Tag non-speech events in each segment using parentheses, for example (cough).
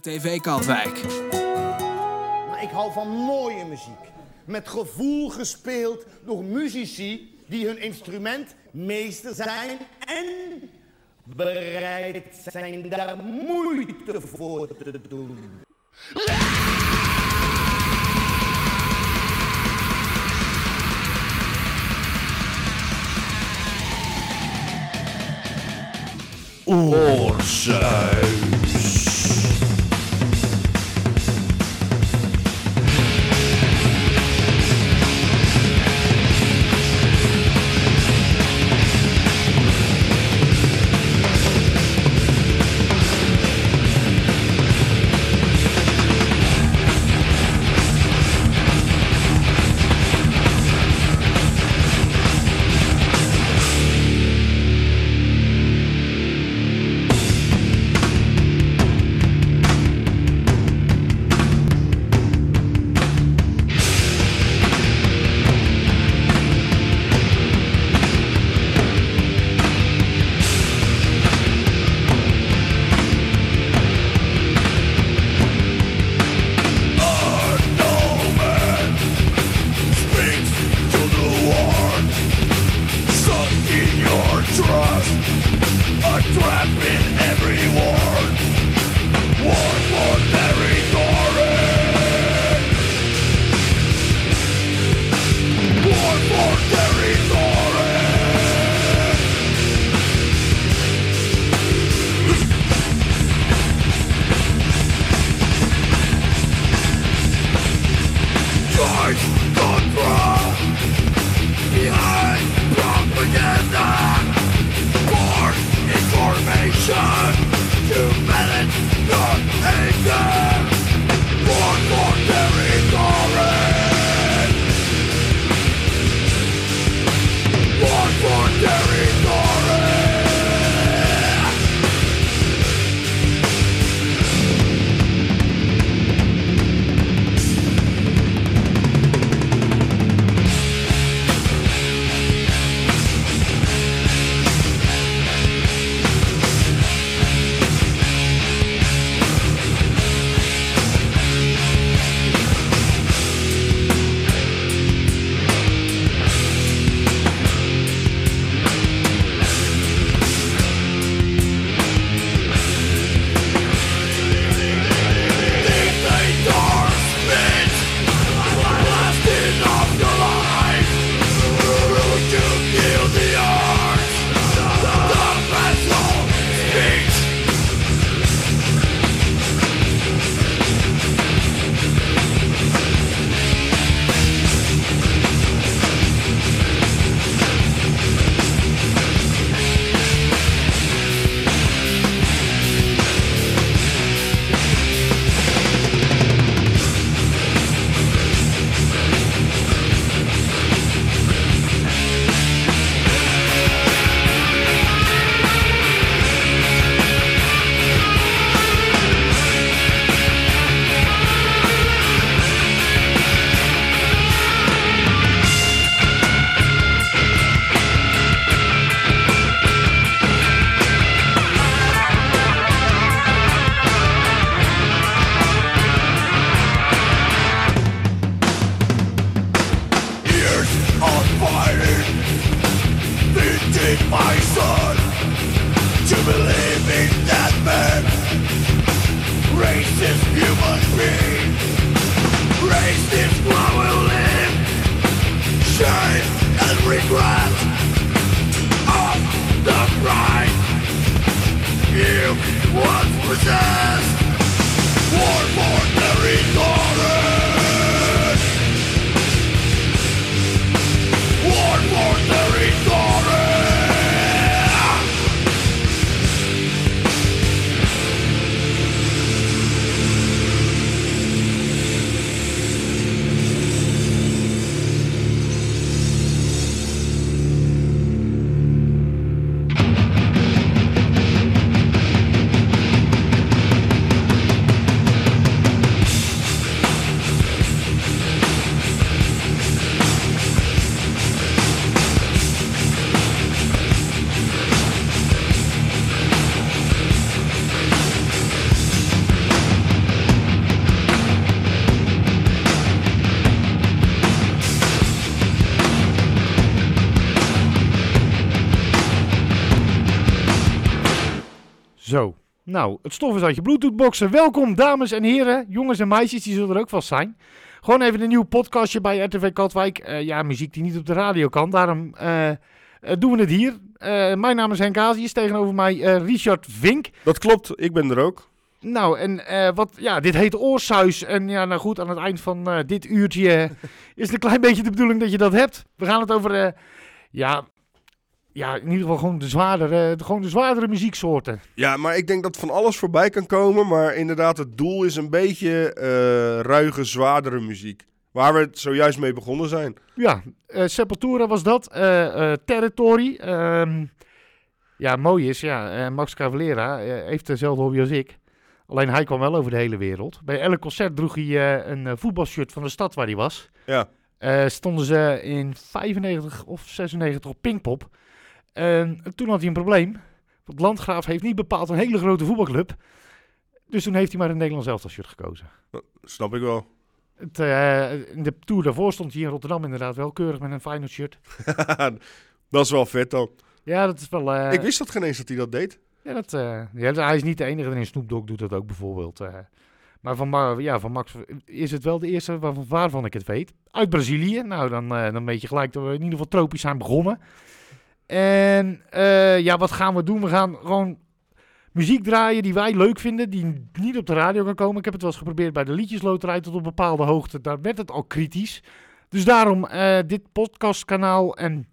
TV Katwijk. Ik hou van mooie muziek. Met gevoel gespeeld door muzici die hun instrument meester zijn en bereid zijn daar moeite voor te doen. Oorzuig. Nou, het stof is uit je Bluetooth-boxen. Welkom, dames en heren, jongens en meisjes, die zullen er ook vast zijn. Gewoon even een nieuw podcastje bij RTV Katwijk. Eh, ja, muziek die niet op de radio kan, daarom eh, eh, doen we het hier. Mijn naam is Henk Azius, tegenover mij Richard Vink. Dat klopt, ik ben er ook. Nou, en wat, ja, dit heet Oorsuis. En ja, nou goed, aan het eind van dit uurtje (laughs) is het een klein beetje de bedoeling dat je dat hebt. We gaan het over, ja, ja, in ieder geval gewoon de zwaardere, gewoon de zwaardere muzieksoorten. Ja, maar ik denk dat van alles voorbij kan komen. Maar inderdaad, het doel is een beetje eh, ruige, zwaardere muziek. Waar we het zojuist mee begonnen zijn. Ja, eh Sepultura was dat. eh Territory. ehm, ja, mooi is, ja, Max Cavalera heeft dezelfde hobby als ik. Alleen hij kwam wel over de hele wereld. Bij elk concert droeg hij een voetbalshirt van de stad waar hij was. Ja, stonden ze in 95 of 96 op Pinkpop. En toen had hij een probleem. Want Landgraaf heeft niet bepaald een hele grote voetbalclub. Dus toen heeft hij maar een Nederlands elftalshirt gekozen. snap ik wel. Het, eh, in de tour daarvoor stond hij in Rotterdam inderdaad wel keurig met een Feyenoord shirt. (laughs) dat is wel vet dan. Ja, dat is wel... eh, ik wist dat geen eens dat hij dat deed. Ja, dat, eh, ja, hij is niet de enige. En Snoop Dogg doet dat ook bijvoorbeeld. maar van, Ma- ja, van Max is het wel de eerste waarvan, waarvan ik het weet. Uit Brazilië. Nou, dan, dan weet je gelijk dat we in ieder geval tropisch zijn begonnen. En eh, ja, wat gaan we doen? We gaan gewoon muziek draaien die wij leuk vinden, die niet op de radio kan komen. Ik heb het wel eens geprobeerd bij de liedjesloterij tot op bepaalde hoogte. Daar werd het al kritisch. Dus daarom eh, dit podcastkanaal en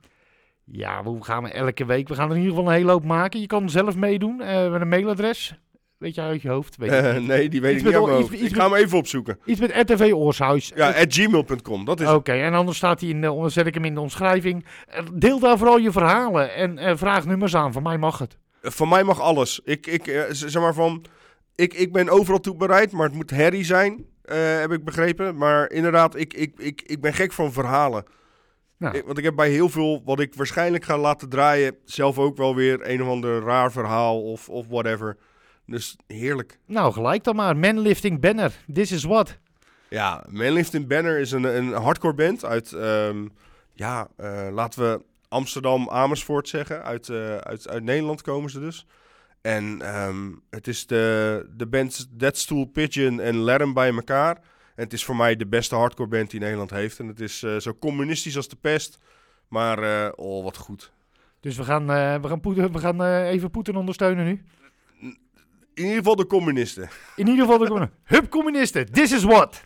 ja, hoe gaan we elke week? We gaan er in ieder geval een hele hoop maken. Je kan zelf meedoen eh, met een mailadres. Weet je uit je hoofd? Weet je Eh, nee, die weet Iets ik niet mijn hoofd. iets Ik ga hem even opzoeken. Iets met RTV Oorshuis. Ja, at gmail.com. Dat is Oké, en anders staat hij in de, zet ik hem in de omschrijving. Eh, Deel daar vooral je verhalen en eh, vraag nummers aan. Van mij mag het. Van mij mag alles. Ik, ik, zeg maar van, ik, ik ben overal toe bereid, maar het moet herrie zijn, heb ik begrepen. Maar inderdaad, ik, ik, ik, ik ben gek van verhalen. Nou, Ik- want ik heb bij heel veel, wat ik waarschijnlijk ga laten draaien, zelf ook wel weer een of ander raar verhaal of, of whatever. Dus heerlijk. nou, gelijk dan maar. Manlifting Banner. This is what. Ja, Manlifting Banner is een, een hardcore band uit, ehm, ja, eh, laten we Amsterdam, Amersfoort zeggen. Uit, eh, uit, uit Nederland komen ze dus. En ehm, het is de, de bands Dead Stool Pigeon en Let 'em bij elkaar. En het is voor mij de beste hardcore band die Nederland heeft. En het is eh, zo communistisch als de pest. Maar, oh, wat goed. Dus we gaan, we gaan, Poetin, we gaan even Poetin ondersteunen nu. In ieder geval de communisten. In ieder geval de communisten. Hup communisten. This is what.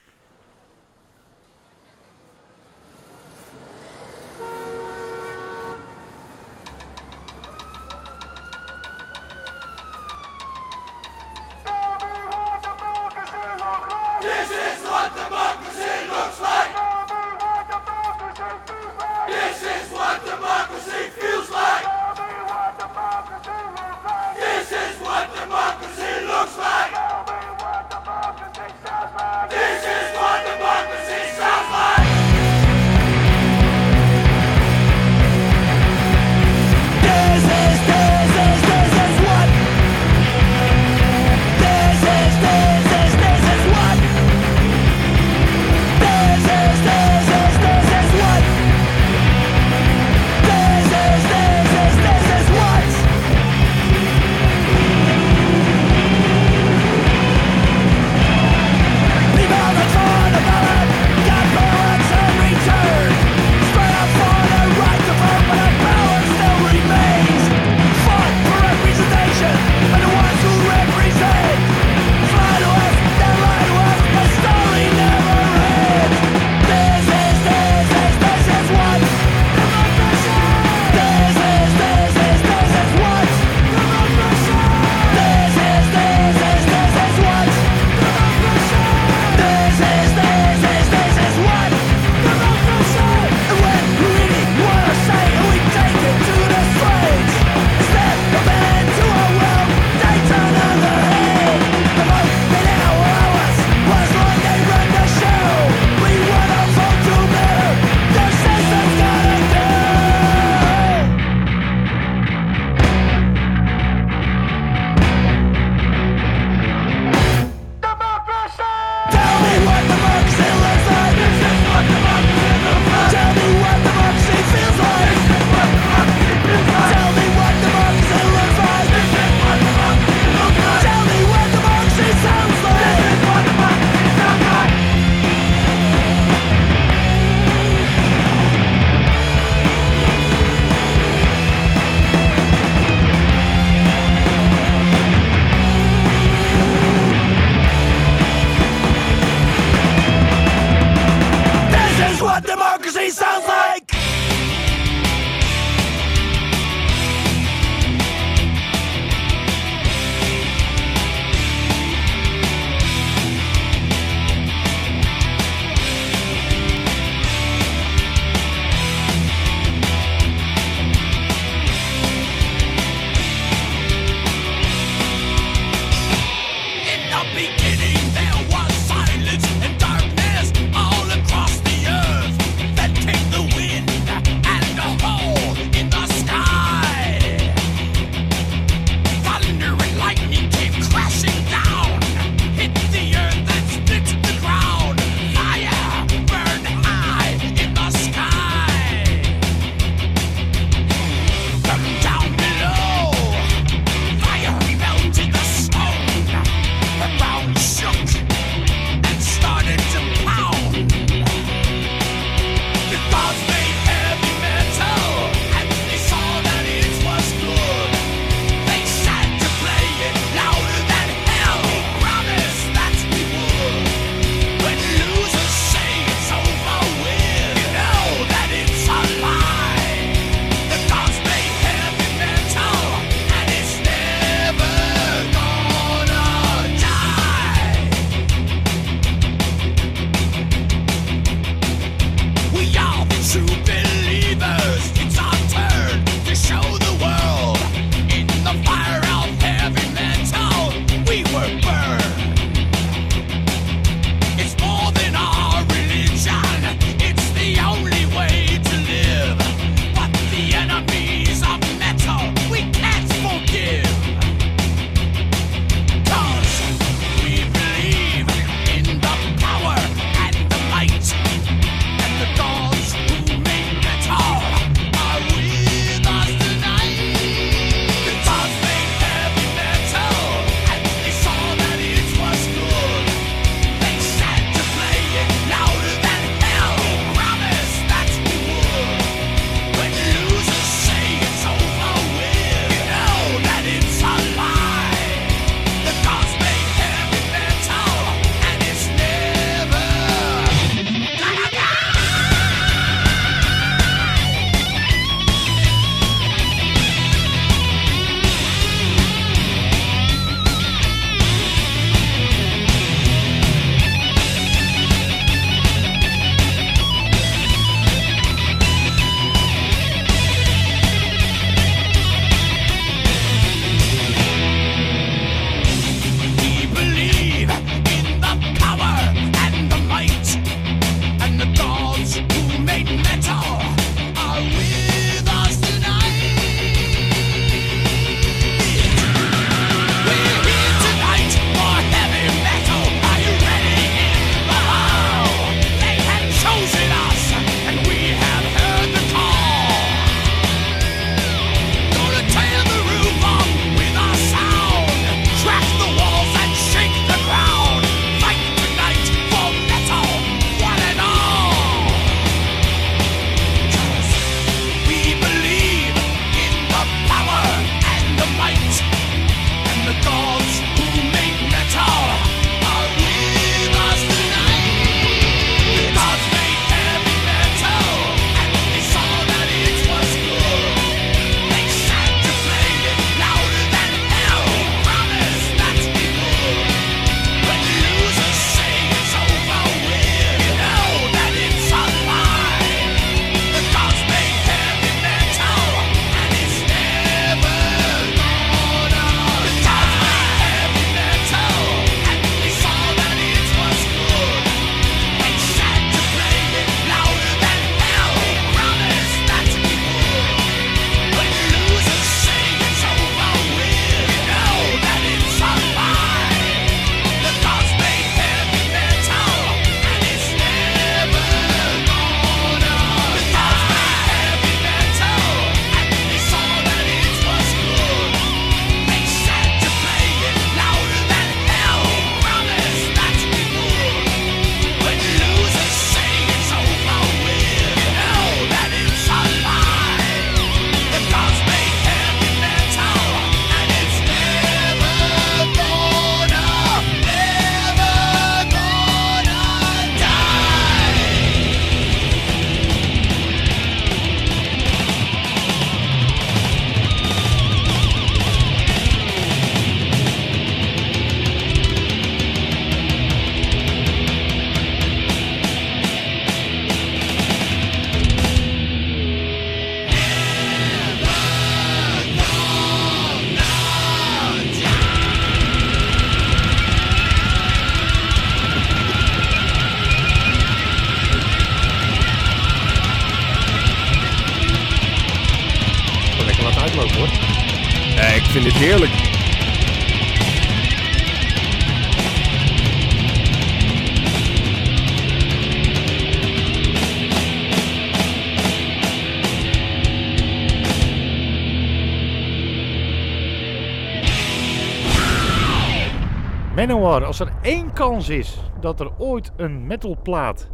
Als er één kans is dat er ooit een metalplaat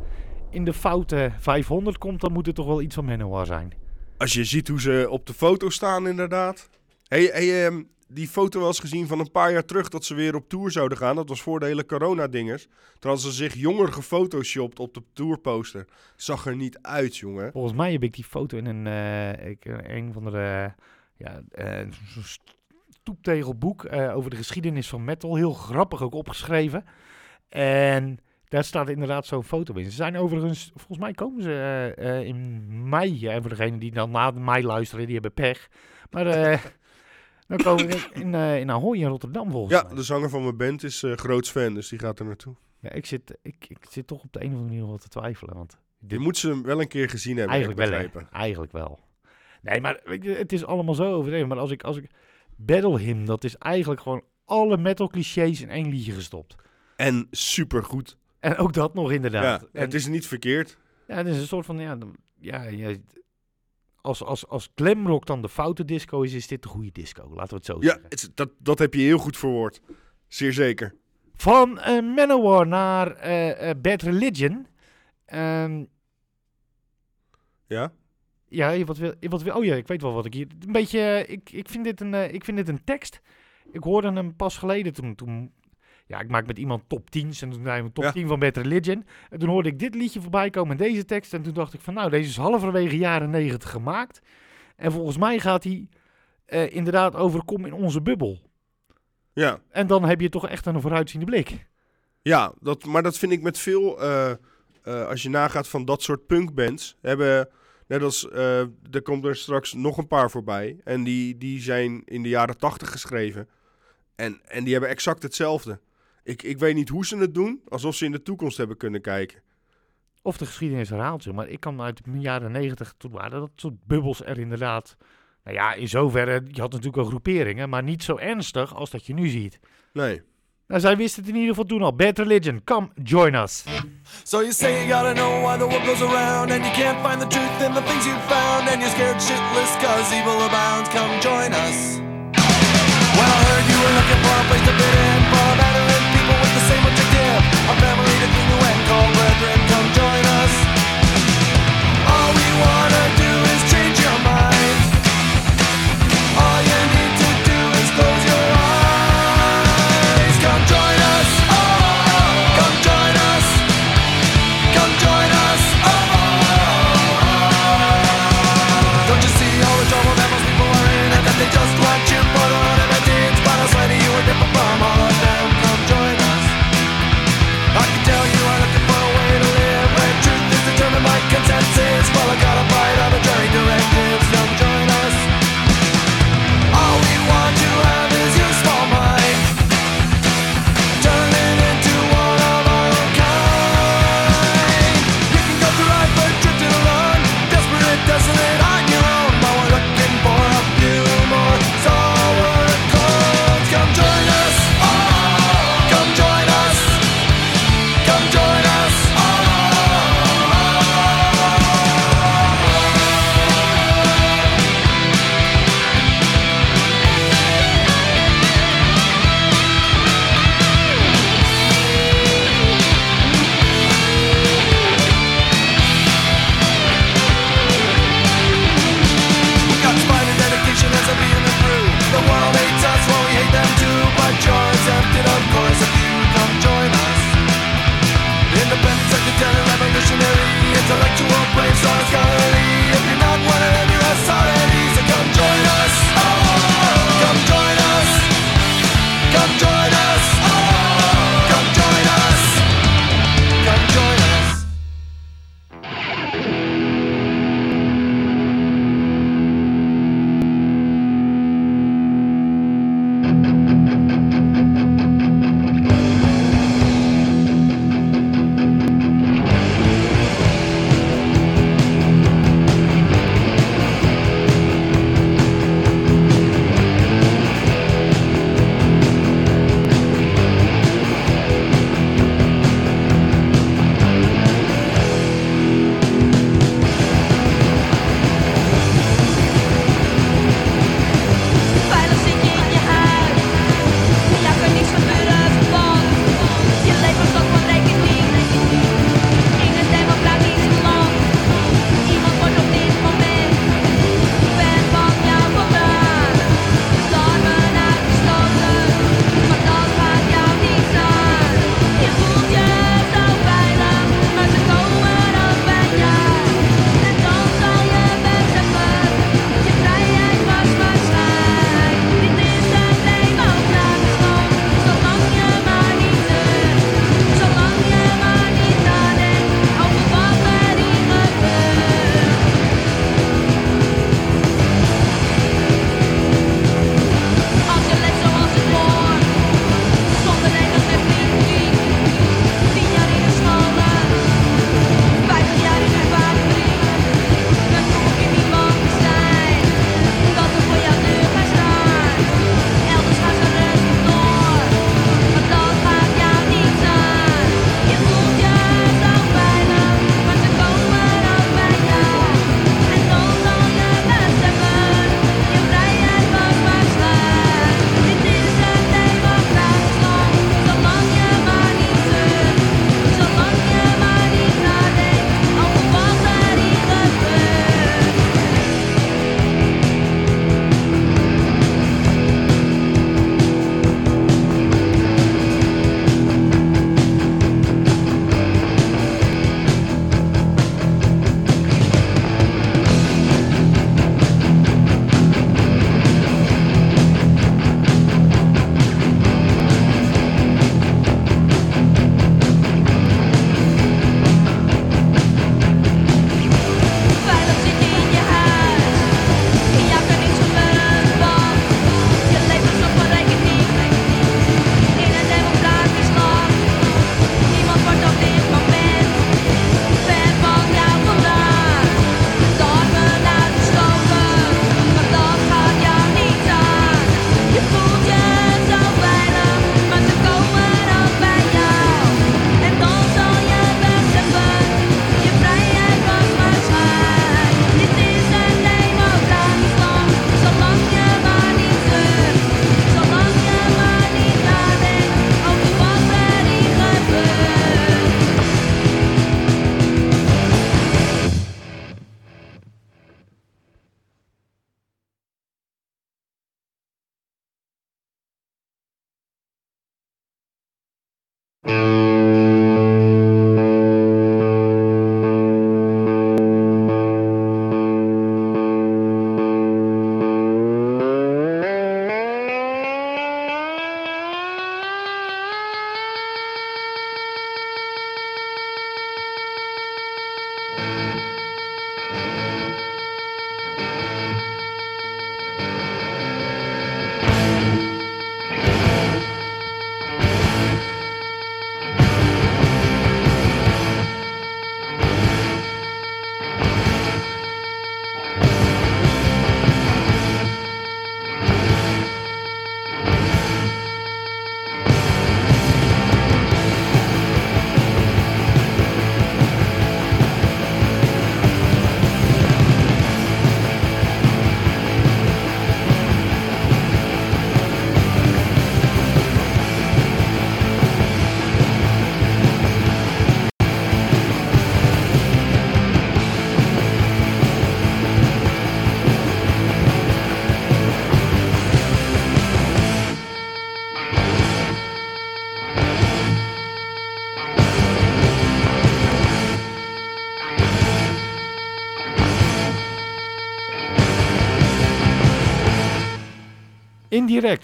in de foute 500 komt, dan moet het toch wel iets van Manowar zijn. Als je ziet hoe ze op de foto staan, inderdaad. Hey, hey, ehm, die foto wel eens gezien van een paar jaar terug dat ze weer op tour zouden gaan. Dat was voor de hele corona-dingers. Hadden ze zich jonger gefotoshopt op de tourposter. Zag er niet uit, jongen. Volgens mij heb ik die foto in een, eh, ik, een van de, ja, eh, stoeptegelboek eh, over de geschiedenis van metal. Heel grappig ook opgeschreven. En daar staat inderdaad zo'n foto in. Ze zijn overigens, volgens mij komen ze eh, eh, in mei. En voor degenen die dan na mei luisteren, die hebben pech. Maar (laughs) dan komen we in, in Ahoy in Rotterdam volgens Ja, mij. de zanger van mijn band is groots fan, dus die gaat er naartoe. Ja, ik, zit, ik, ik zit toch op de een of andere manier wel te twijfelen. Want Je moet ze wel een keer gezien hebben, eigenlijk wel. Eigenlijk wel. Nee, maar het is allemaal zo overdreven. Maar als ik, als ik... Battle Hymn, dat is eigenlijk gewoon alle metal clichés in één liedje gestopt. En supergoed. En ook dat nog inderdaad. Ja, en, het is niet verkeerd. ja, het is een soort van, ja, ja, ja als, als, als glamrock dan de foute disco is, is dit de goede disco. Laten we het zo Ja, zeggen. het is- dat, dat heb je heel goed verwoord. Zeer zeker. Van eh, Manowar naar eh, eh, Bad Religion. Ehm, Ja? Ja, wat wil, wat wil, oh ja, ik weet wel wat ik hier... Een beetje, eh, ik, ik, vind dit een, eh, ik vind dit een tekst. Ik hoorde hem pas geleden toen... toen ja, ik maak met iemand top 10 en toen zei we top Ja. 10 van Bad Religion. En toen hoorde ik dit liedje voorbij komen en deze tekst. En toen dacht ik van nou, deze is halverwege jaren 90 gemaakt. En volgens mij gaat hij eh, inderdaad over kom in onze bubbel. Ja. En dan heb je toch echt een vooruitziende blik. Ja, dat, maar dat vind ik met veel, als je nagaat van dat soort punkbands, hebben, net als, eh, er komt er straks nog een paar voorbij. En die, die zijn in de jaren tachtig geschreven. En, en die hebben exact hetzelfde. Ik, ik weet niet hoe ze het doen, alsof ze in de toekomst hebben kunnen kijken. Of de geschiedenis herhaalt zich. Maar ik kan uit de jaren 90, toen waren dat soort bubbels er inderdaad. Nou ja, in zoverre, je had natuurlijk wel groeperingen, maar niet zo ernstig als dat je nu ziet. Nee. Nou, zij wisten het in ieder geval toen al. Bad Religion, come join us. So you say you gotta know why the world goes around And you can't find the truth in the things you found And you're scared shitless cause evil abounds Come join us Well I heard you were looking for a place to fit in For veteran people with the same A family Mm-hmm.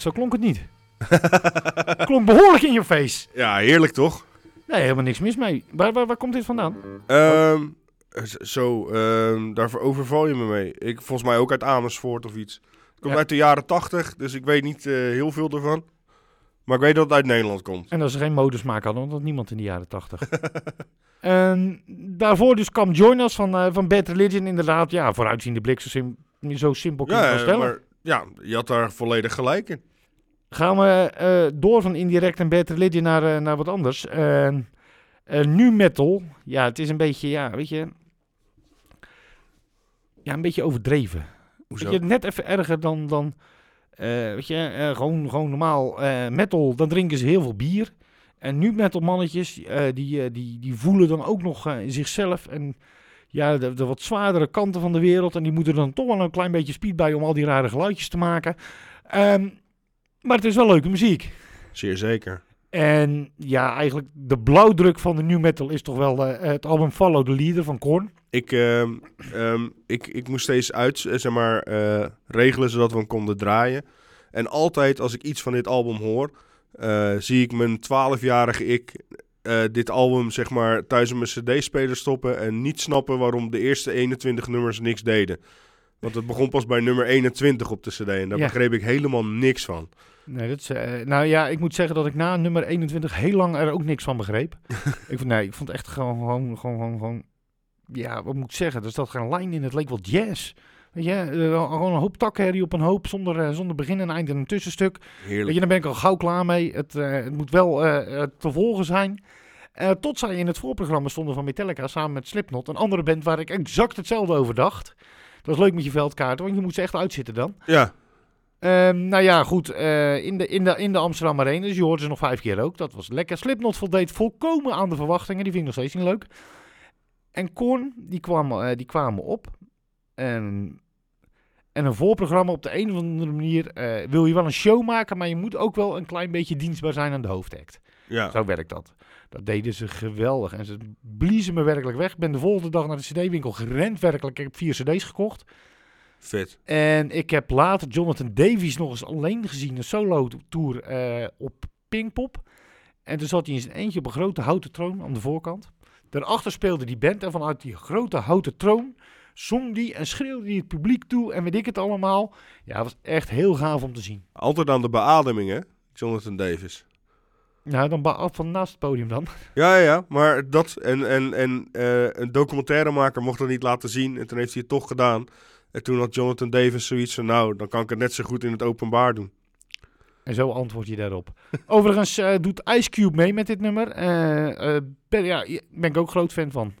Zo klonk het niet. (laughs) klonk behoorlijk in je face. Ja, heerlijk toch? Nee, helemaal niks mis mee. Waar, waar, waar komt dit vandaan? Ehm, zo, ehm, daar overval je me mee. Ik, volgens mij ook uit Amersfoort of iets. Het komt Ja. uit de jaren tachtig, dus ik weet niet eh, heel veel ervan. Maar ik weet dat het uit Nederland komt. En dat ze geen modesmaak hadden, want dat niemand in de jaren tachtig. (laughs) en daarvoor dus kwam Join Us van, eh, van Bad Religion. Inderdaad, ja, vooruitziende blik, zo, sim- zo simpel kun je Ja, stellen. maar ja, je had daar volledig gelijk in. Gaan we eh, door van Indirect en Bad Religion naar, eh, naar wat anders. Eh, nu metal, ja, het is een beetje, ja, weet je... Ja, een beetje overdreven. Hoezo? Weet je, net even erger dan, dan weet je, gewoon, gewoon normaal metal, dan drinken ze heel veel bier. En nu metal mannetjes, die, die, die voelen dan ook nog zichzelf en ja, de, de wat zwaardere kanten van de wereld. En die moeten er dan toch wel een klein beetje speed bij om al die rare geluidjes te maken. Ehm, maar het is wel leuke muziek. Zeer zeker. En ja, eigenlijk de blauwdruk van de new metal is toch wel eh, het album Follow the Leader van Korn. Ik, ehm, ehm, ik, ik moest steeds uit, eh, zeg maar, eh, regelen zodat we hem konden draaien. En altijd als ik iets van dit album hoor, zie ik mijn 12-jarige ik eh, dit album zeg maar thuis in mijn cd-speler stoppen en niet snappen waarom de eerste 21 nummers niks deden. Want het begon pas bij nummer 21 op de cd en daar Ja. begreep ik helemaal niks van. Nee, dat is, eh, nou ja, ik moet zeggen dat ik na nummer 21 heel lang er ook niks van begreep. (laughs) ik, vond, nee, ik vond het echt gewoon, gewoon, gewoon, gewoon, ja, wat moet ik zeggen? Er zat geen lijn in, het leek wel jazz. Weet je, eh, gewoon een hoop takherrie op een hoop, zonder, zonder begin en eind en een tussenstuk. Weet Heerlijk. je, daar ben ik al gauw klaar mee. Het, het moet wel te volgen zijn. Eh, tot zij in het voorprogramma stonden van Metallica samen met Slipknot. Een andere band waar ik exact hetzelfde over dacht. Dat was leuk met je veldkaarten, want je moet ze echt uitzitten dan. Ja, Ehm, nou ja, goed. eh, in, de, in, de, in de Amsterdam Arena. Dus je hoorde ze nog vijf keer ook. Dat was lekker. Slipknot voldeed volkomen aan de verwachtingen. Die vind ik nog steeds niet leuk. En Korn, die, kwam, eh, die kwamen op. En, en een voorprogramma op de een of andere manier. wil je wel een show maken, maar je moet ook wel een klein beetje dienstbaar zijn aan de hoofdact. ja. Zo werkt dat. Dat deden ze geweldig. En ze bliezen me werkelijk weg. Ik ben de volgende dag naar de CD-winkel gerend. Werkelijk. Ik heb vier CD's gekocht. vet. En ik heb later Jonathan Davies nog eens alleen gezien, een solo-tour eh, op Pinkpop. En toen zat hij in zijn eentje op een grote houten troon aan de voorkant. Daarachter speelde die band en vanuit die grote houten troon zong die en schreeuwde die het publiek toe en weet ik het allemaal. Ja, het was echt heel gaaf om te zien. Altijd aan de beademing, hè? Jonathan Davis. Nou, dan af van naast het podium dan. (laughs) Ja, ja, ja, maar dat en, en, en eh, een documentairemaker mocht dat niet laten zien en toen heeft hij het toch gedaan. En toen had Jonathan Davis zoiets van, nou, dan kan ik het net zo goed in het openbaar doen. En zo antwoord je daarop. (laughs) Overigens eh, doet Ice Cube mee met dit nummer. Eh, ben, ja, ben ik ook groot fan van.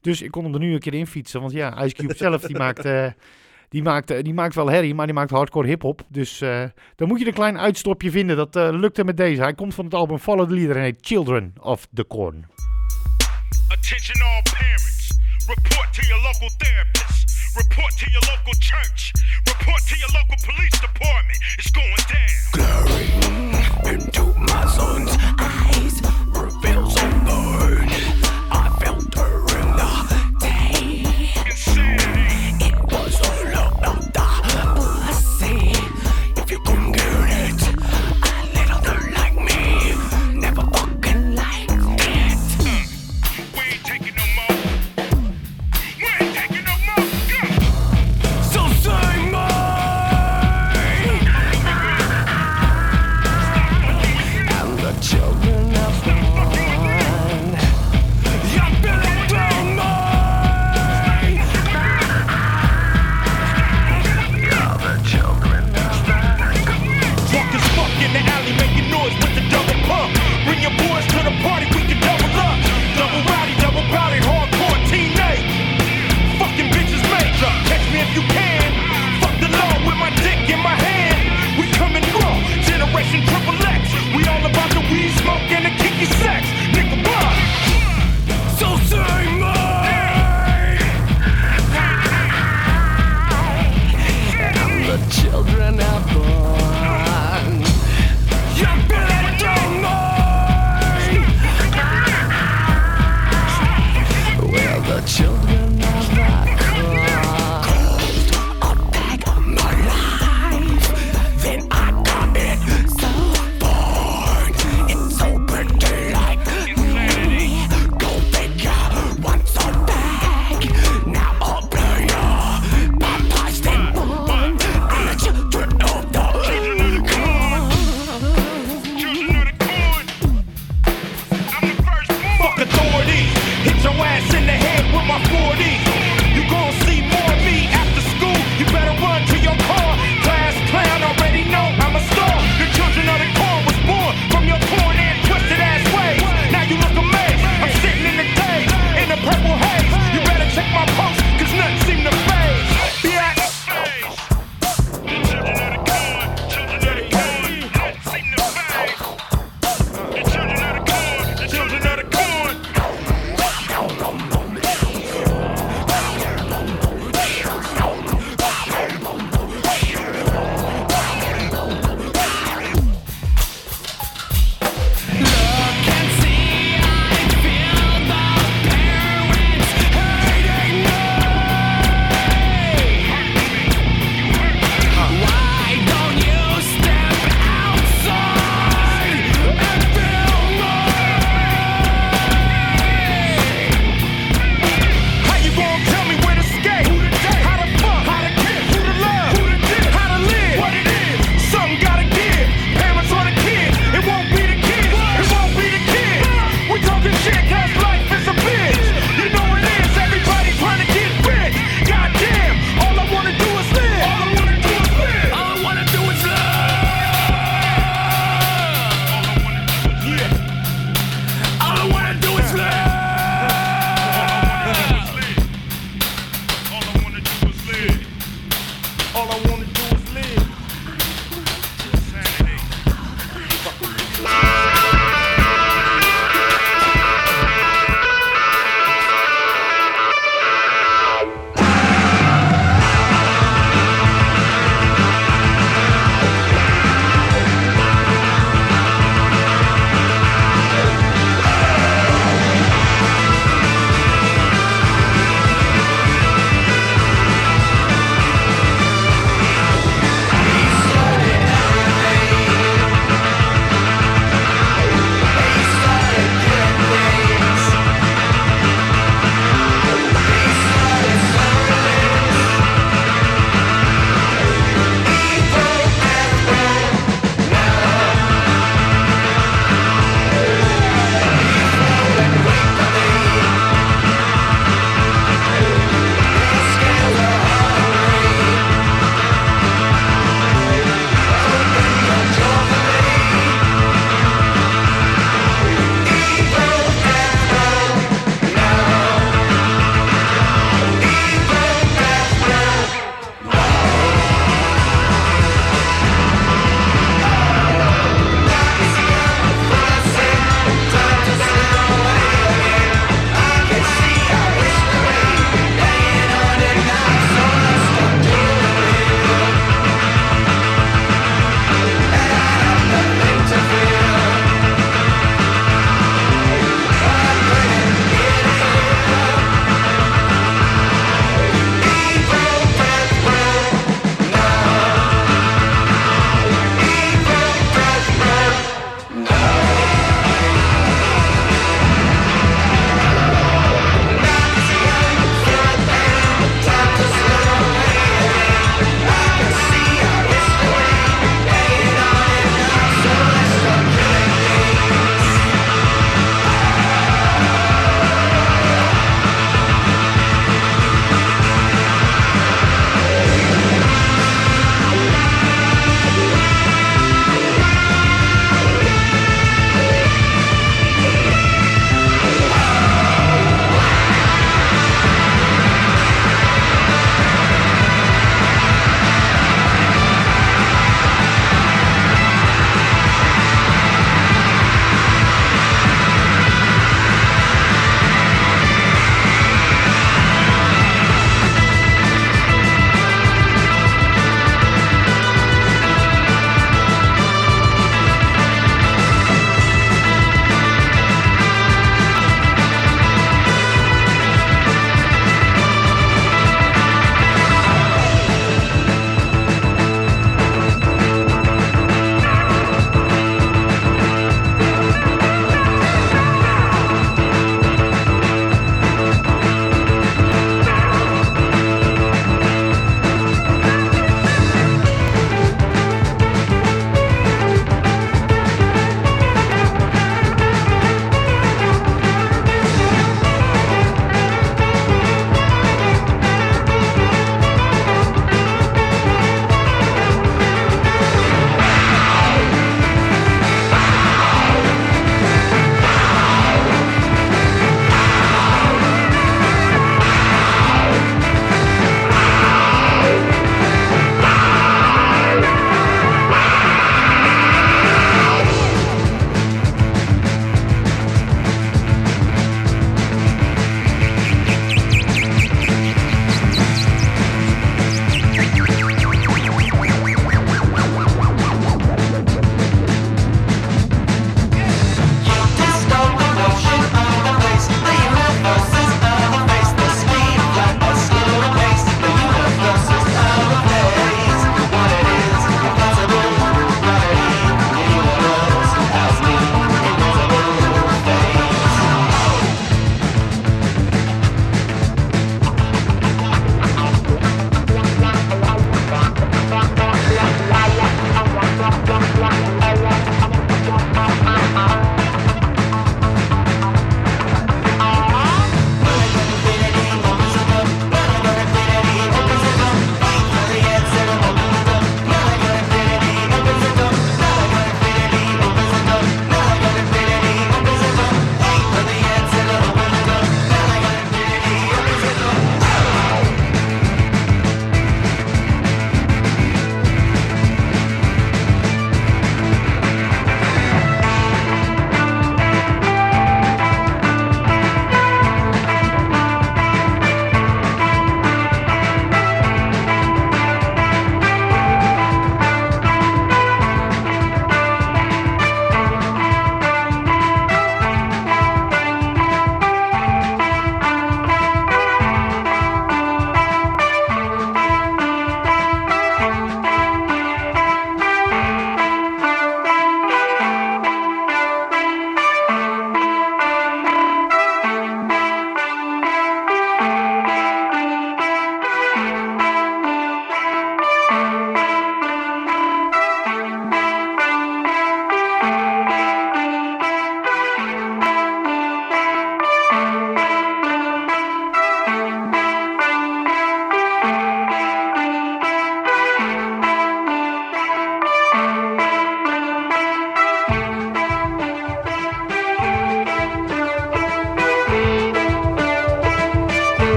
Dus ik kon hem er nu een keer in fietsen. Want ja, Ice Cube zelf die maakt, die, maakt, eh, die maakt wel herrie, maar die maakt hardcore hip-hop. Dus eh, dan moet je een klein uitstopje vinden. Dat eh lukte met deze. Hij komt van het album Follow the Leader en heet Children of the Corn. Attention all parents. Report to your local therapist. Report to your local church. Report to your local police department. It's going down. into my son's eyes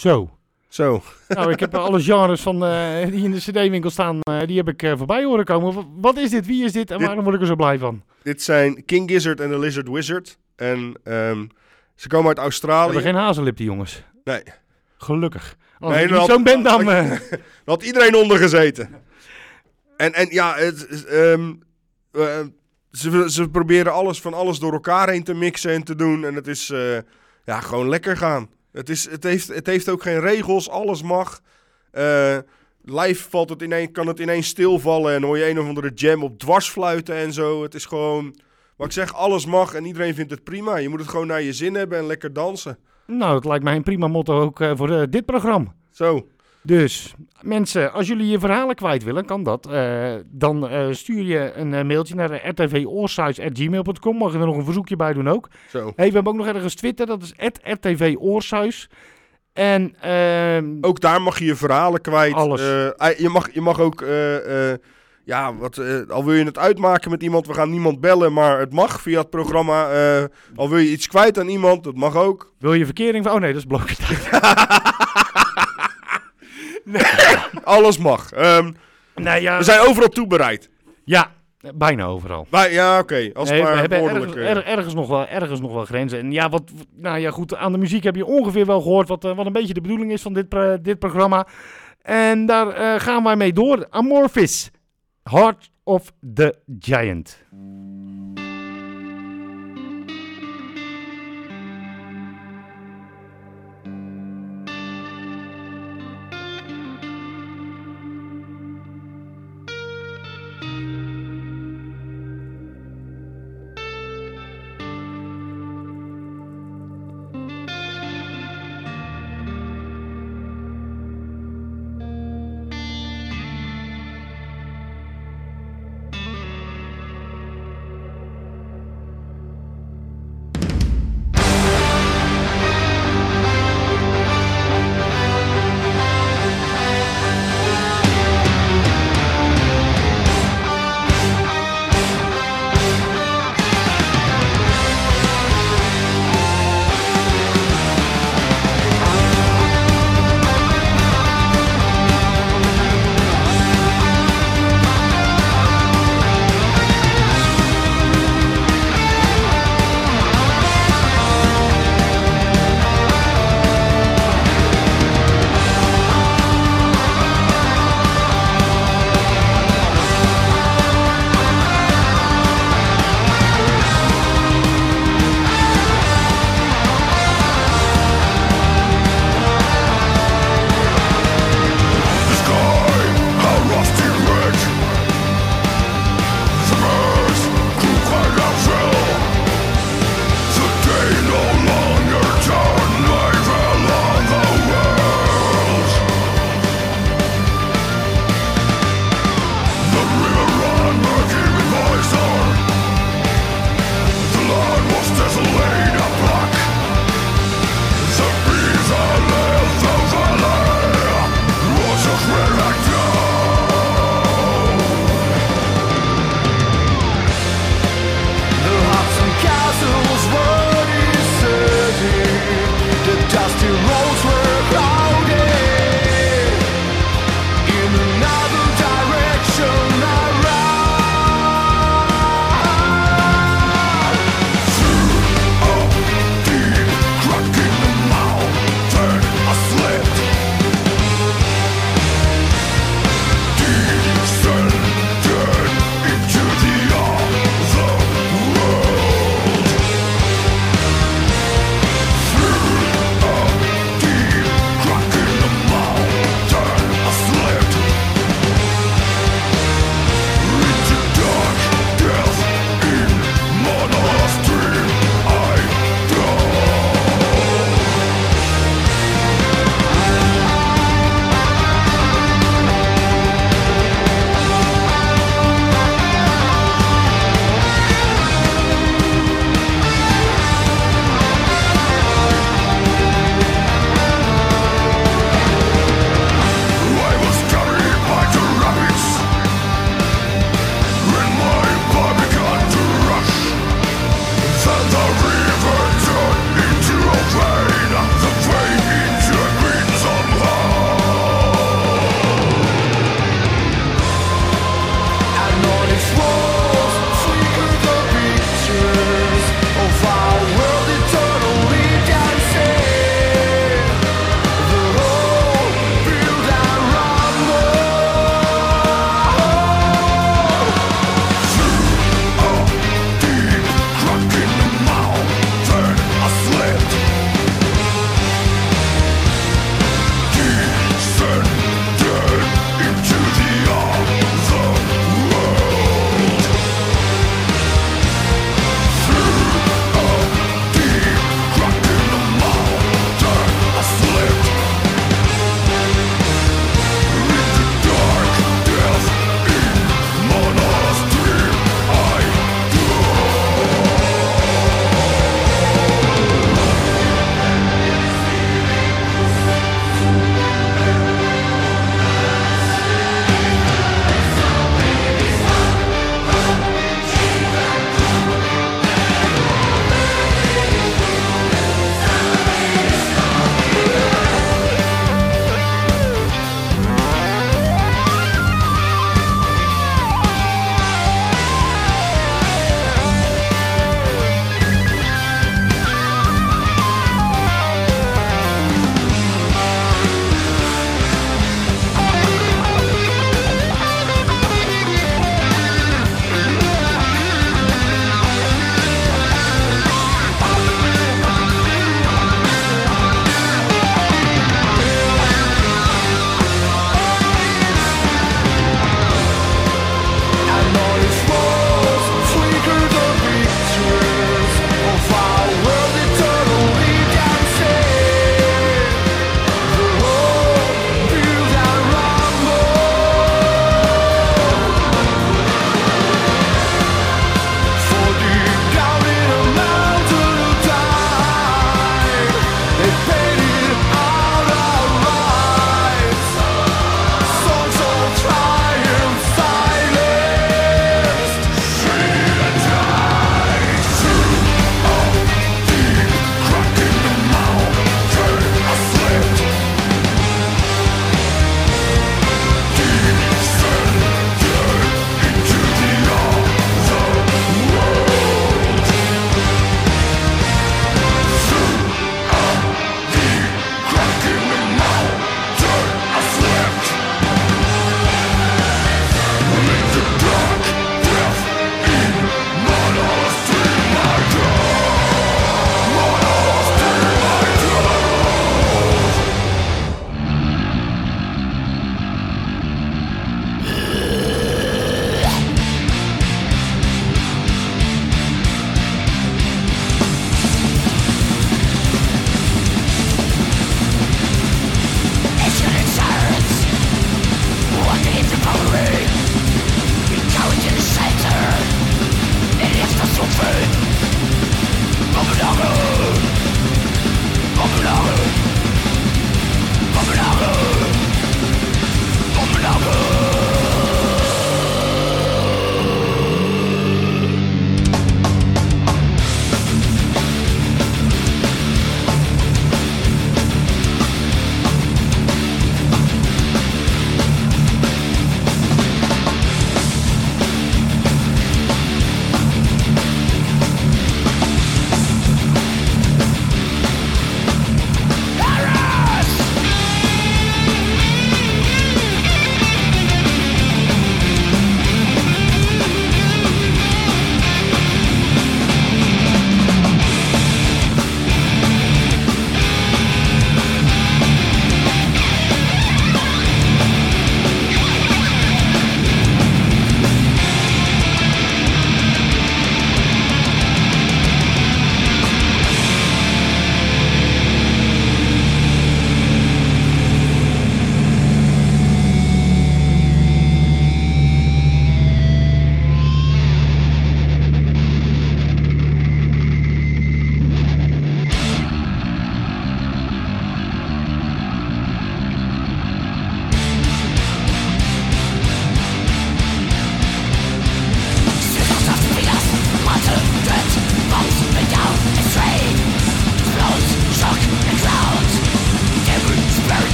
Zo. Zo. Nou, ik heb alle genres van, eh, die in de cd-winkel staan, eh, die heb ik eh, voorbij horen komen. Wat is dit? Wie is dit? En Dit- waarom word ik er zo blij van? Dit zijn King Gizzard en de Lizard Wizard. En ehm, ze komen uit We Australië. hebben geen hazenlip, die jongens. Nee. Gelukkig. Als Nee, ik zo'n band (laughs) dan... had iedereen onder gezeten. En, en ja, het, ehm, eh, ze, ze proberen alles van alles door elkaar heen te mixen en te doen. En het is ja, gewoon lekker gaan. Het, is, het, heeft, het heeft ook geen regels, alles mag. Eh, live valt het ineens, kan het ineens stilvallen en hoor je een of andere jam op dwarsfluiten en zo. Het is gewoon, wat ik zeg, alles mag en iedereen vindt het prima. Je moet het gewoon naar je zin hebben en lekker dansen. nou, dat lijkt mij een prima motto ook eh, voor eh, dit programma. Zo, Dus mensen, als jullie je verhalen kwijt willen, kan dat. Eh, dan eh, stuur je een eh, mailtje naar rtvoorsuis.gmail.com. Mag je er nog een verzoekje bij doen ook. zo. Hey, we hebben ook nog ergens Twitter, dat is rtvoorsuis. En ehm, Ook daar mag je je verhalen kwijt. Alles. Je, mag, je mag ook, ja, wat, al wil je het uitmaken met iemand, we gaan niemand bellen, maar het mag via het programma. Al wil je iets kwijt aan iemand, dat mag ook. wil je verkering van... Oh nee, dat is blokken. (laughs) (laughs) Alles mag. Ehm, nee, ja, we zijn overal toe bereid. ja, bijna overal. Ja, oké. Als het Nee, maar we hebben ergens, er- ergens, nog wel, ergens nog wel grenzen. En ja, wat, nou ja, goed, aan de muziek heb je ongeveer wel gehoord wat, eh, wat een beetje de bedoeling is van dit, dit programma. En daar eh, gaan wij mee door. Amorphis, Heart of the Giant.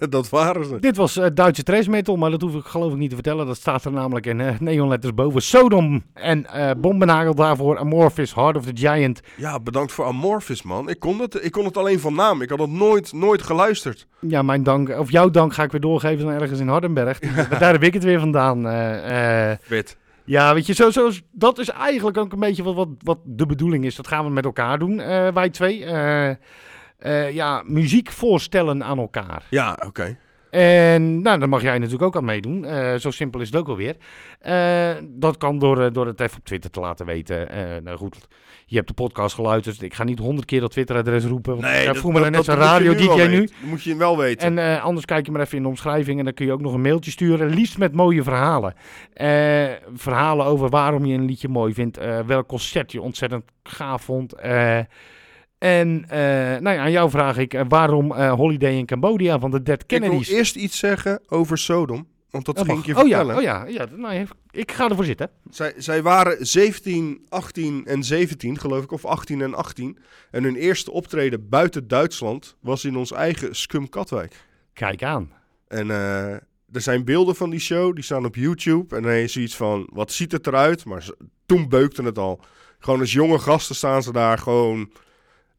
(laughs) dat waren ze. dit was eh, Duitse trash metal, maar dat hoef ik geloof ik niet te vertellen. Dat staat er namelijk in eh, neonletters boven. Sodom en eh bombenagel daarvoor. Amorphis, Heart of the Giant. Ja, bedankt voor Amorphis, man. Ik kon, het, ik kon het alleen van naam. Ik had het nooit, nooit geluisterd. Ja, mijn dank, of jouw dank ga ik weer doorgeven aan ergens in Hardenberg. Daar heb ik het weer vandaan. eh. Wit. Ja, weet je, zo, zo, dat is eigenlijk ook een beetje wat, wat, wat de bedoeling is. Dat gaan we met elkaar doen, wij twee. Eh, ja, muziek voorstellen aan elkaar. Ja, oké. En nou, daar mag jij natuurlijk ook aan meedoen. Eh, zo simpel is het ook alweer. Eh dat kan door, door het even op Twitter te laten weten. Nou goed, je hebt de podcast geluisterd. Ik ga niet honderd keer dat Twitter-adres roepen. Want ik voel me dan net zo'n radio DJ nu. Dat moet je wel weten. En anders kijk je maar even in de omschrijving en dan kun je ook nog een mailtje sturen. Liefst met mooie verhalen. Verhalen over waarom je een liedje mooi vindt. eh, welk concert je ontzettend gaaf vond. En eh, nou ja, aan jou vraag ik eh, waarom eh, Holiday in Cambodia van de Dead ik wil Kennedys. eerst iets zeggen over Sodom. Want dat Dat ging mag. ik je oh ja, vertellen. oh ja, ja nou, even- ik ga ervoor zitten. Zij, zij waren 17, 18 en 17, geloof ik, of 18 en 18. En hun eerste optreden buiten Duitsland was in ons eigen Scum Katwijk. Kijk aan. En er zijn beelden van die show, die staan op YouTube. En dan je zoiets van, wat ziet het eruit? Maar ze- toen beukte het al. Gewoon als jonge gasten staan ze daar gewoon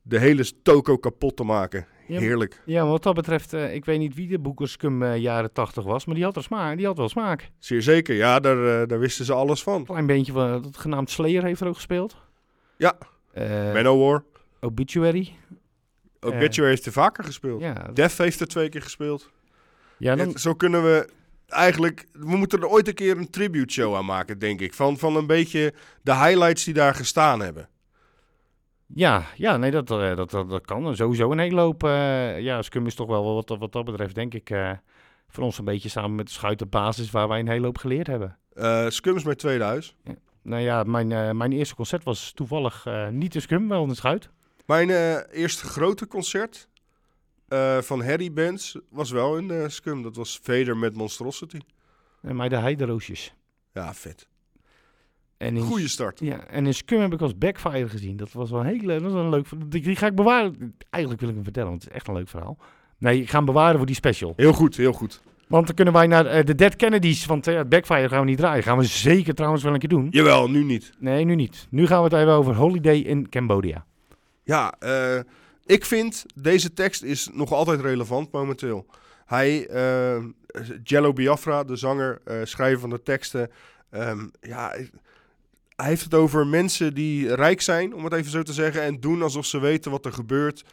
de hele toko kapot te maken. Ja, Heerlijk. Ja, wat dat betreft, eh, ik weet niet wie de boekerscum eh, jaren 80 was, maar die had, er smaak, die had wel smaak. Zeer zeker. Ja, daar, eh, daar wisten ze alles van. Klein beentje van, dat genaamd Slayer heeft er ook gespeeld. Ja. Manowar. Obituary. Obituary heeft er vaker gespeeld. Ja, Death heeft er twee keer gespeeld. ja dan, zo kunnen we eigenlijk... We moeten er ooit een keer een tribute show aan maken, denk ik. Van, van een beetje de highlights die daar gestaan hebben. Ja, ja, nee, dat, eh, dat, dat, dat kan. Sowieso een hele hoop. eh, ja, Scum is toch wel wat, wat dat betreft, denk ik, eh voor ons een beetje samen met de Schuit de basis waar wij een hele hoop geleerd hebben. Eh Scum is mijn tweede huis. Nou ja, mijn, mijn eerste concert was toevallig niet de Scum, wel de Schuit. Mijn eerste grote concert van Harry Bands was wel eh, Scum. Dat was Vader met Monstrosity. En mij de Heideroosjes. Ja, vet. En in, Goeie start. Ja, en in Scum heb ik als Backfire gezien. Dat was wel een hele, dat was een leuk die, die ga ik bewaren. Eigenlijk wil ik hem vertellen, want het is echt een leuk verhaal. Nee, ik ga hem bewaren voor die special. Heel goed, heel goed. Want dan kunnen wij naar eh, de Dead Kennedys, want eh, Backfire gaan we niet draaien. Gaan we zeker trouwens wel een keer doen. Jawel, nu niet. Nee, nu niet. Nu gaan we het even over Holiday in Cambodia. Ja, eh, ik vind deze tekst is nog altijd relevant momenteel. Hij, Jello Biafra, de zanger, schrijver van de teksten. ehm, ja, hij heeft het over mensen die rijk zijn, om het even zo te zeggen. En doen alsof ze weten wat er gebeurt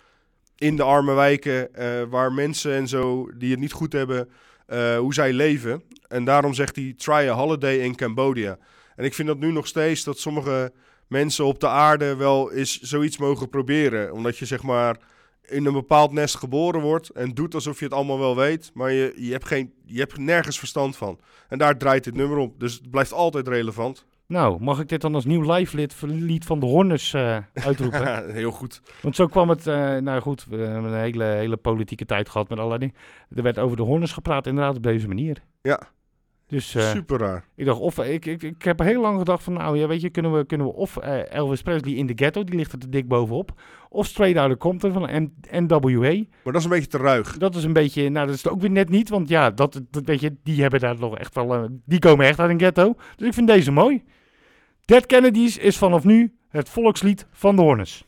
in de arme wijken. eh, waar mensen en zo die het niet goed hebben, eh, hoe zij leven. En daarom zegt hij, try a holiday in Cambodia. En ik vind dat nu nog steeds dat sommige mensen op de aarde wel eens zoiets mogen proberen. Omdat je zeg maar in een bepaald nest geboren wordt en doet alsof je het allemaal wel weet, maar je, je, hebt, geen, je hebt nergens verstand van. En daar draait dit nummer om. Dus het blijft altijd relevant. Nou, mag ik dit dan als nieuw live lied, lied van de Horners eh, (laughs) uitroepen? Ja, heel goed. Want zo kwam het, eh, nou goed, we hebben een hele, hele politieke tijd gehad met allerlei dingen. Er werd over de Horners gepraat inderdaad op deze manier. Ja, Dus eh, super raar. ik dacht, of, ik, ik, ik heb heel lang gedacht van, nou ja, weet je, kunnen we, kunnen we of Elvis Presley in de ghetto, die ligt er te dik bovenop. Of Straight Outta Compton van N- NWA. Maar dat is een beetje te ruig. Dat is een beetje, nou dat is het ook weer net niet, want ja, dat, dat weet je, die hebben daar nog echt wel, die komen echt uit een ghetto. Dus ik vind deze mooi. Dead Kennedys is vanaf nu het volkslied van de Horners.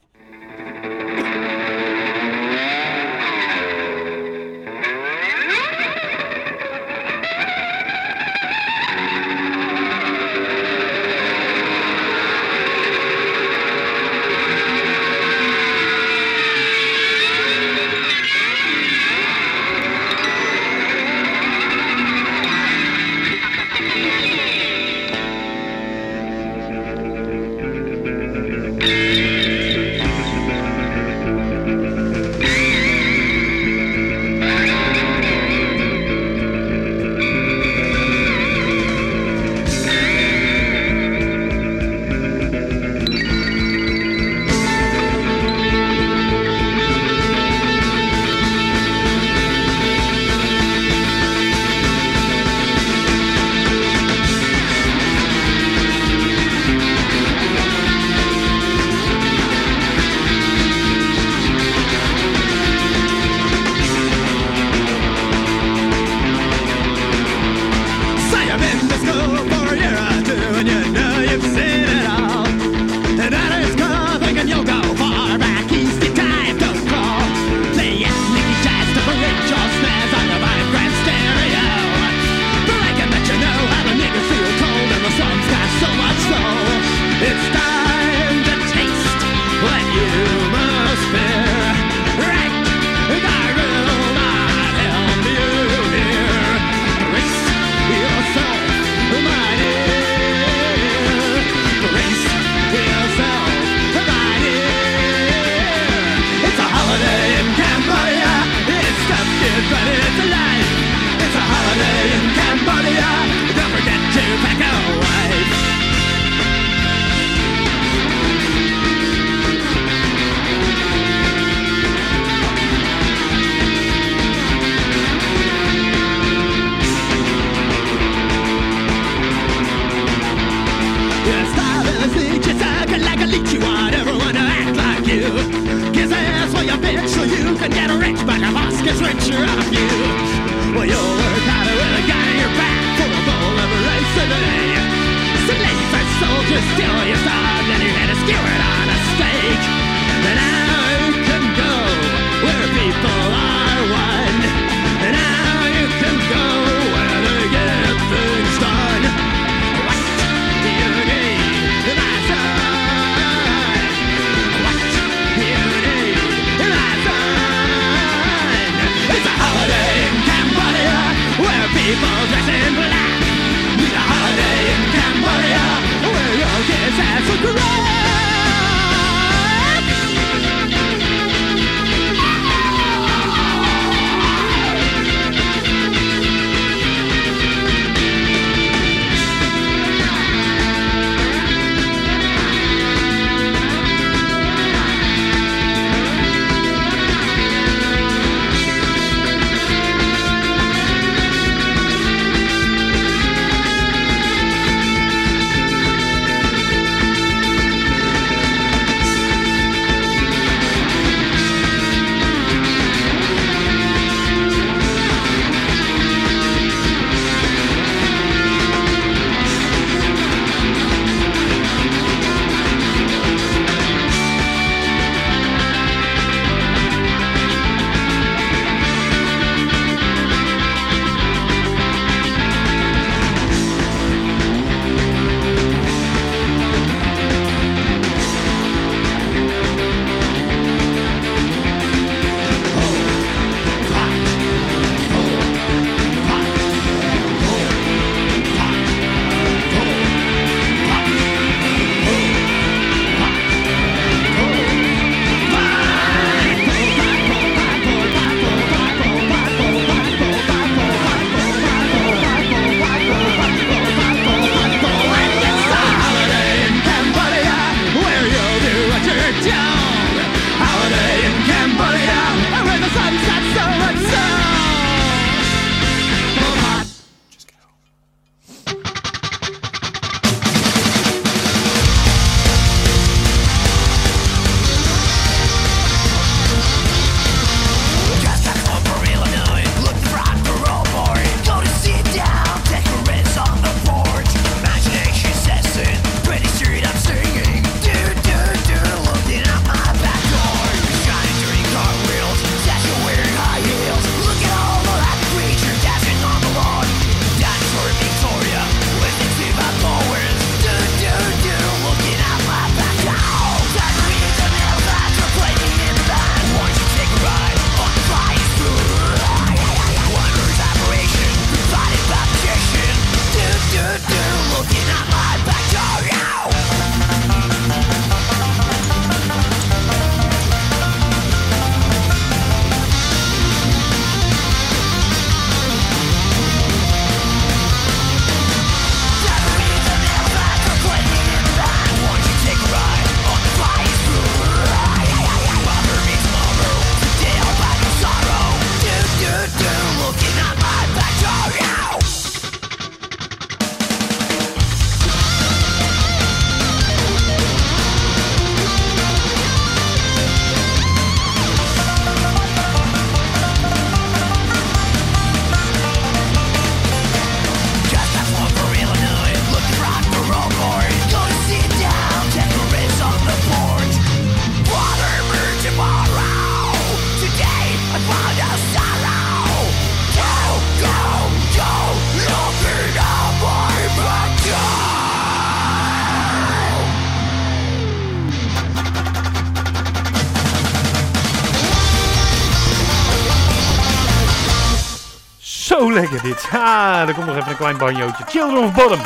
Ah, er komt nog even een klein banjootje. Children of Bottom.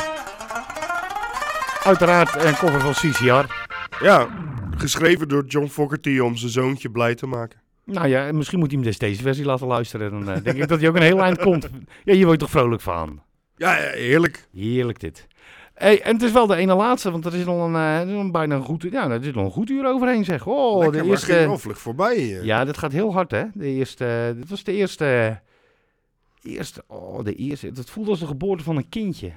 Uiteraard een cover van CCR. Ja, geschreven door John Fogerty om zijn zoontje blij te maken. Nou ja, misschien moet hij hem dus deze versie laten luisteren. Dan eh, denk ik dat hij ook een heel eind komt. Ja, hier word je toch vrolijk van. Ja, ja, heerlijk. Heerlijk dit. Hey, en het is wel de ene laatste, want er is nog een, eh, bijna een goed, ja, er is nog een goed uur overheen zeg. Oh, Lekker, de maar eerste, vlug voorbij. eh. Ja, dit gaat heel hard, hè? De eerste, dit was de eerste, eerste, oh, de eerste. Het voelde als de geboorte van een kindje.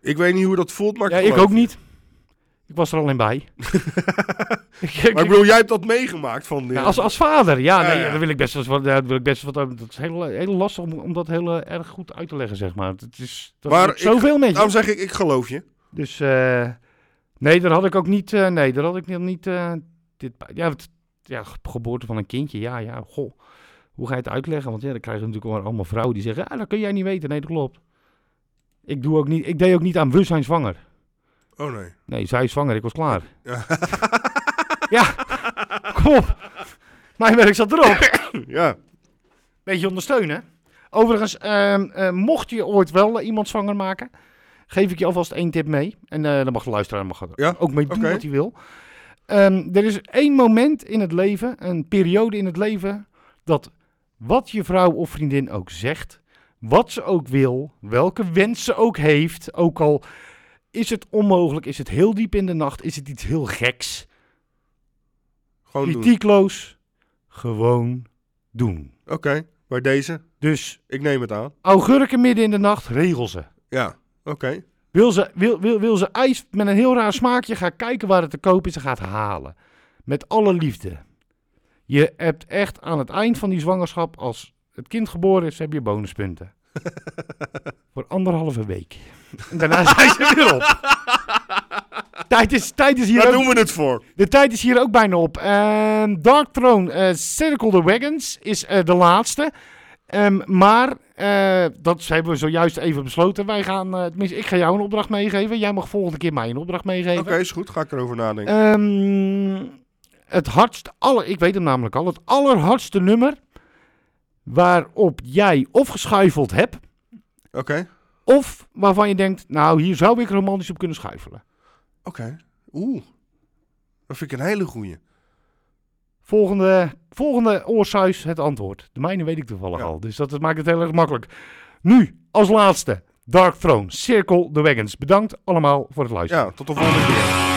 Ik weet niet hoe dat voelt, maar ik Ja, ik ook niet. Ik was er alleen bij. (laughs) Maar ik bedoel, jij hebt dat meegemaakt van... ja, als, als vader, ja, Ja, nee, ja. daar wil ik best wel. Daar wil ik best wel wat. Dat is heel, heel lastig om, om dat heel eh, erg goed uit te leggen, zeg maar. Het is dat Maar ik- zoveel met je. Daarom zeg ik, ik geloof je. Dus eh, nee, daar had ik ook niet. eh, nee, daar had ik niet. dit, ja, het, ja, ge- geboorte van een kindje. Ja, ja, goh. Hoe ga je het uitleggen? Want ja, dan krijgen we natuurlijk allemaal vrouwen die zeggen: ah, dat kun jij niet weten. Nee, dat klopt. Ik, doe ook niet, ik deed ook niet aan we zijn zwanger. Oh nee. Nee, zij is zwanger, ik was klaar. Ja. (laughs) Ja, kom op. Mijn werk zat erop. (coughs) ja. Beetje ondersteunen. Overigens, ehm, eh, mocht je ooit wel eh, iemand zwanger maken, geef ik je alvast één tip mee. En eh dan mag de luisteraar mag er Ja, ook mee doen wat hij wil. Ehm, er is één moment in het leven, een periode in het leven, dat wat je vrouw of vriendin ook zegt, wat ze ook wil, welke wens ze ook heeft, ook al is het onmogelijk, is het heel diep in de nacht, is het iets heel geks, Gewoon doen. kritiekloos, gewoon doen. Oké, bij deze. Dus Ik neem het aan. augurken midden in de nacht, regel ze. Ja, oké. Wil ze, wil, wil, wil ze ijs met een heel raar smaakje, ga kijken waar het te koop is en ga het halen. Met alle liefde. Je hebt echt aan het eind van die zwangerschap, als het kind geboren is, heb je bonuspunten. (laughs) Voor anderhalve week. En daarna (laughs) zijn ze weer op. Tijd is, tijd is hier Daar ook, doen we het voor. de tijd is hier ook bijna op. Ehm, Dark Throne, eh, Circle the Wagons is eh, de laatste. Ehm, maar, eh, dat hebben we zojuist even besloten. Wij gaan, eh, tenminste, ik ga jou een opdracht meegeven. Jij mag volgende keer mij een opdracht meegeven. Oké, is goed. Ga ik erover nadenken. Ehm, het hardste, alle, ik weet hem namelijk al, het allerhardste nummer waarop jij of geschuifeld hebt, Oké. of waarvan je denkt, nou, hier zou ik romantisch op kunnen schuifelen. Oké. Oeh. Dat vind ik een hele goeie. Volgende, volgende oorsuis het antwoord. De mijne weet ik toevallig Ja. al, dus dat maakt het heel erg makkelijk. Nu, als laatste, Dark Throne, Circle the Wagons. Bedankt allemaal voor het luisteren. Ja, tot de volgende keer.